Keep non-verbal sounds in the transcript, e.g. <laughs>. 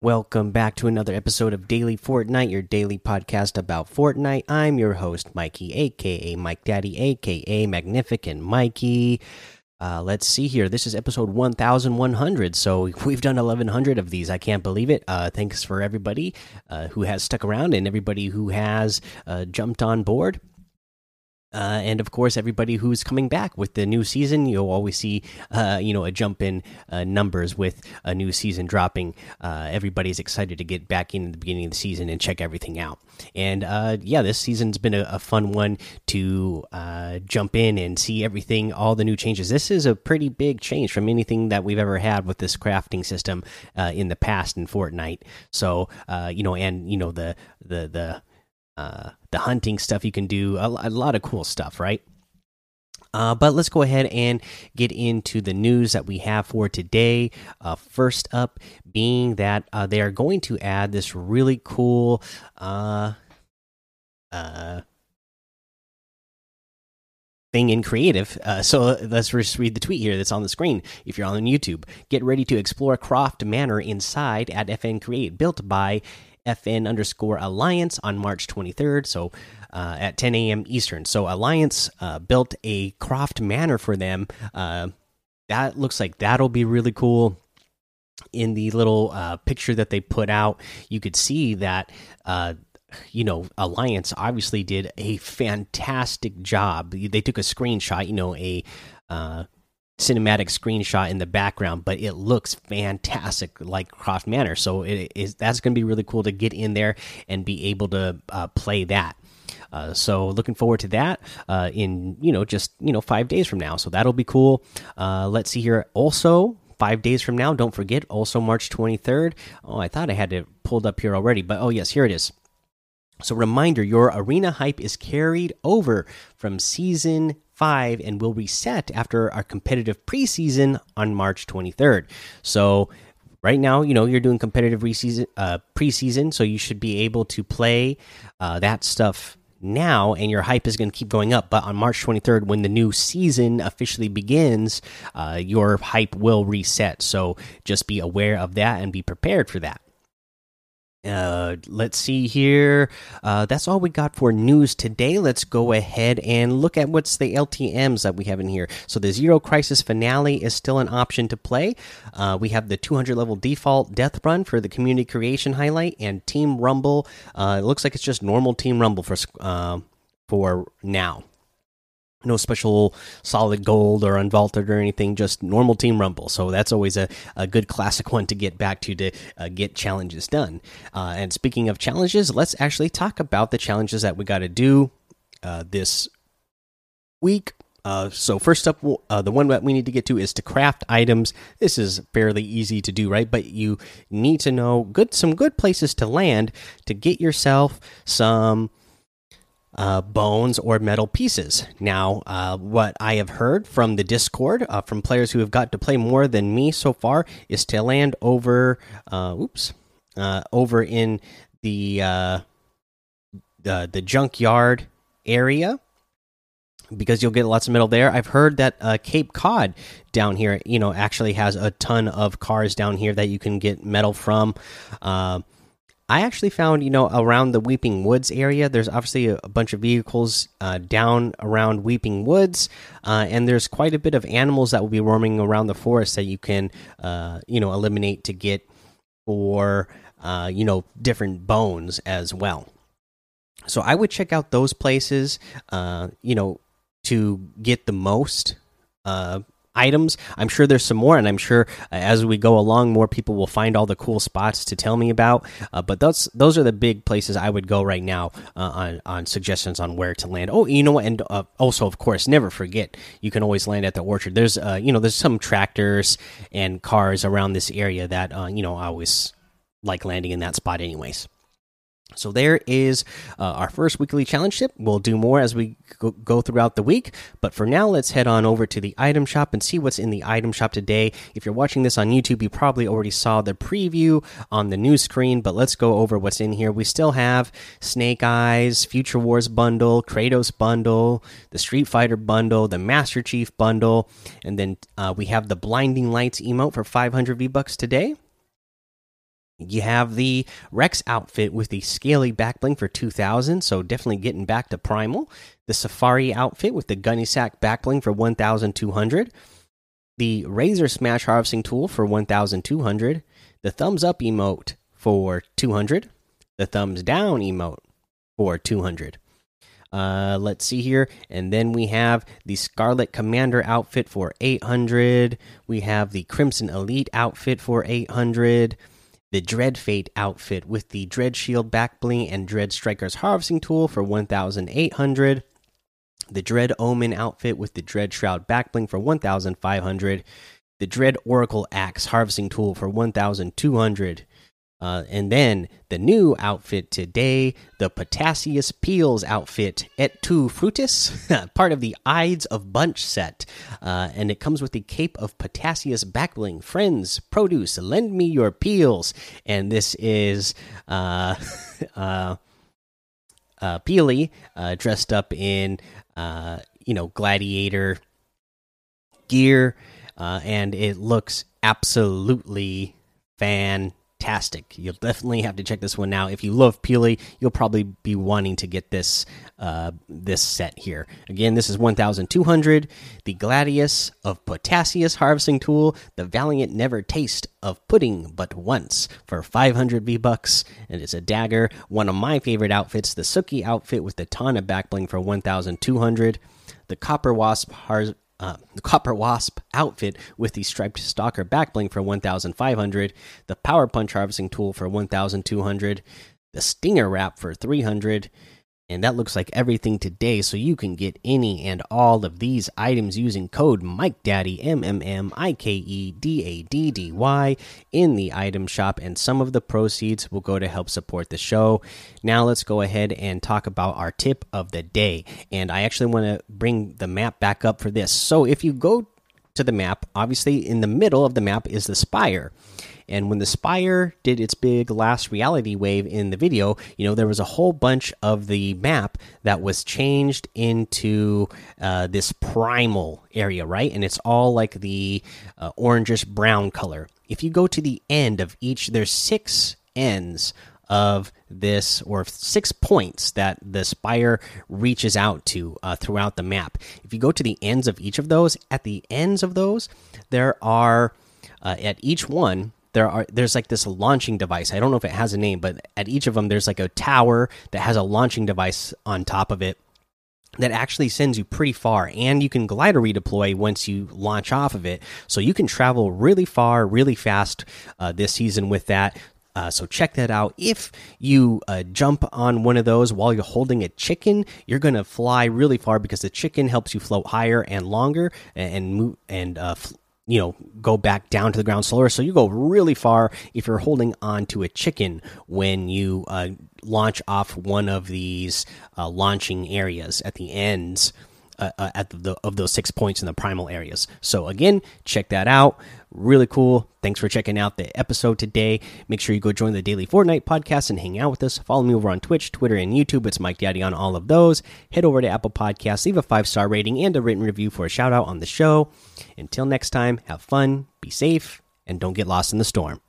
Welcome back to another episode of Daily Fortnite, your daily podcast about Fortnite. I'm your host, Mikey, aka Mike Daddy, aka Magnificent Mikey. Uh, let's see here. This is episode 1100. So <laughs> we've done 1100 of these. I can't believe it. Uh, thanks for everybody uh, who has stuck around and everybody who has uh, jumped on board. Uh, and of course, everybody who's coming back with the new season, you'll always see, uh, you know, a jump in uh, numbers with a new season dropping. Uh, everybody's excited to get back in the beginning of the season and check everything out. And uh, yeah, this season's been a, a fun one to jump in and see everything, all the new changes. This is a pretty big change from anything that we've ever had with this crafting system in the past in Fortnite. So, you know, and you know the the the uh, the hunting stuff you can do, a, a lot of cool stuff, right? Uh, but let's go ahead and get into the news that we have for today. Uh, first up, being that uh, they are going to add this really cool uh, uh, thing in creative. Uh, so let's just read the tweet here that's on the screen. If you're on YouTube, get ready to explore Croft Manor inside at FN Create, built by FN underscore Alliance on March 23rd. So uh, at 10 a.m. Eastern. So Alliance uh, built a Croft Manor for them. Uh, that looks like that'll be really cool. In the little uh, picture that they put out, you could see that uh, you know alliance obviously did a fantastic job they took a screenshot you know a uh, cinematic screenshot in the background, but it looks fantastic, like Croft Manor. So it is that's going to be really cool to get in there and be able to uh, play that. Uh, so looking forward to that uh, in you know just you know five days from now. So that'll be cool. Uh, let's see here. Also, five days from now, don't forget. Also March twenty third. Oh, I thought I had it pulled up here already, but oh yes, here it is. So reminder, your arena hype is carried over from season 5 and will reset after our competitive preseason on March 23rd. So right now, you know, you're doing competitive preseason, uh, preseason so you should be able to play uh, that stuff now and your hype is going to keep going up. But on march 23rd when the new season officially begins uh, your hype will reset. So just be aware of that and be prepared for that uh, let's see here. Uh, that's all we got for news today. Let's go ahead and look at what's the LTMs that we have in here. So the Zero Crisis Finale is still an option to play. Uh, we have the 200 level default Death Run for the community creation highlight and Team Rumble. Uh, it looks like it's just normal Team Rumble for uh, for now no special solid gold or unvaulted or anything just normal team rumble. So that's always a, a good classic one to get back to to uh, get challenges done. Uh, and speaking of challenges let's actually talk about the challenges that we got to do uh, this week. Uh, so first up uh, the one that we need to get to is to craft items. This is fairly easy to do right? But you need to know good some good places to land to get yourself some uh, bones or metal pieces. Now, uh, what I have heard from the Discord uh, from players who have got to play more than me so far is to land over, uh, oops, uh, over in the the the junkyard area because you'll get lots of metal there. I've heard that uh, Cape Cod down here, you know, actually has a ton of cars down here that you can get metal from. Uh, I actually found, you know, around the Weeping Woods area, there's obviously a, a bunch of vehicles uh, down around Weeping Woods, uh, and there's quite a bit of animals that will be roaming around the forest that you can, uh, you know, eliminate to get for, uh, you know, different bones as well. So I would check out those places, uh, you know, to get the most uh, items. I'm sure there's some more, and I'm sure uh, as we go along, more people will find all the cool spots to tell me about. Uh, but those those are the big places I would go right now uh, on on suggestions on where to land. Oh, you know what? And uh, also, of course, never forget you can always land at the orchard. There's uh, you know there's some tractors and cars around this area that uh, you know I always like landing in that spot, anyways. So there is uh, our first weekly challenge tip. We'll do more as we go throughout the week, but for now, let's head on over to the item shop and see what's in the item shop today. If you're watching this on YouTube, you probably already saw the preview on the new screen, but let's go over what's in here. We still have Snake Eyes, Future Wars bundle, Kratos bundle, the Street Fighter bundle, the Master Chief bundle, and then uh, we have the Blinding Lights emote for 500 V bucks today. You have the Rex outfit with the scaly backbling for 2000, so definitely getting back to primal. The Safari outfit with the gunny sack backbling for 1200. The Razor Smash harvesting tool for 1200. The thumbs up emote for 200. The thumbs down emote for 200. Uh, let's see here. And then we have the Scarlet Commander outfit for 800. We have the Crimson Elite outfit for 800. The Dread Fate outfit with the Dread Shield back bling and Dread Striker's harvesting tool for 1800. The Dread Omen outfit with the Dread Shroud back bling for 1500. The Dread Oracle Axe harvesting tool for 1200. Uh, and then the new outfit today, the Potassius Peels outfit, Et tu frutis, <laughs> part of the Ides of Bunch set. Uh, and it comes with the Cape of Potassius backbling. Friends, produce, lend me your peels. And this is uh, <laughs> uh, uh, Peely uh, dressed up in, uh, you know, gladiator gear. Uh, and it looks absolutely fantastic fantastic. You'll definitely have to check this one out. If you love Peely, you'll probably be wanting to get this uh, this set here. Again, this is 1,200. The Gladius of Potassius Harvesting Tool. The Valiant Never Taste of Pudding But Once for 500 V Bucks. And it's a dagger. One of my favorite outfits, the Suki outfit with the Tana backbling for 1,200. The Copper Wasp Har uh, the Copper Wasp outfit with the striped stalker backbling for 1,500, the Power Punch harvesting tool for 1,200, the Stinger wrap for 300, and that looks like everything today, so you can get any and all of these items using code MikeDaddy, M M M I K E D A D D Y, in the item shop, and some of the proceeds will go to help support the show. Now, let's go ahead and talk about our tip of the day. And I actually want to bring the map back up for this. So, if you go to the map, obviously, in the middle of the map is the spire. And when the Spire did its big last reality wave in the video, you know, there was a whole bunch of the map that was changed into uh, this primal area, right? And it's all like the uh, orangish brown color. If you go to the end of each, there's six ends of this or six points that the spire reaches out to uh, throughout the map. If you go to the ends of each of those, at the ends of those, there are uh, at each one there are there's like this launching device. I don't know if it has a name, but at each of them there's like a tower that has a launching device on top of it that actually sends you pretty far and you can glider redeploy once you launch off of it so you can travel really far really fast uh, this season with that uh, so check that out. If you uh, jump on one of those while you're holding a chicken, you're gonna fly really far because the chicken helps you float higher and longer and move and uh, you know go back down to the ground slower. So you go really far if you're holding on to a chicken when you uh, launch off one of these uh, launching areas at the ends uh at the of those six points in the primal areas. So again check that out. Really cool. Thanks for checking out the episode today. Make sure you go join the daily fortnite podcast and hang out with us. Follow me over on twitch twitter and youtube. It's mike daddy on all of those. Head over to apple podcasts leave a five star rating and a written review for a shout out on the show. Until next time have fun be safe and don't get lost in the storm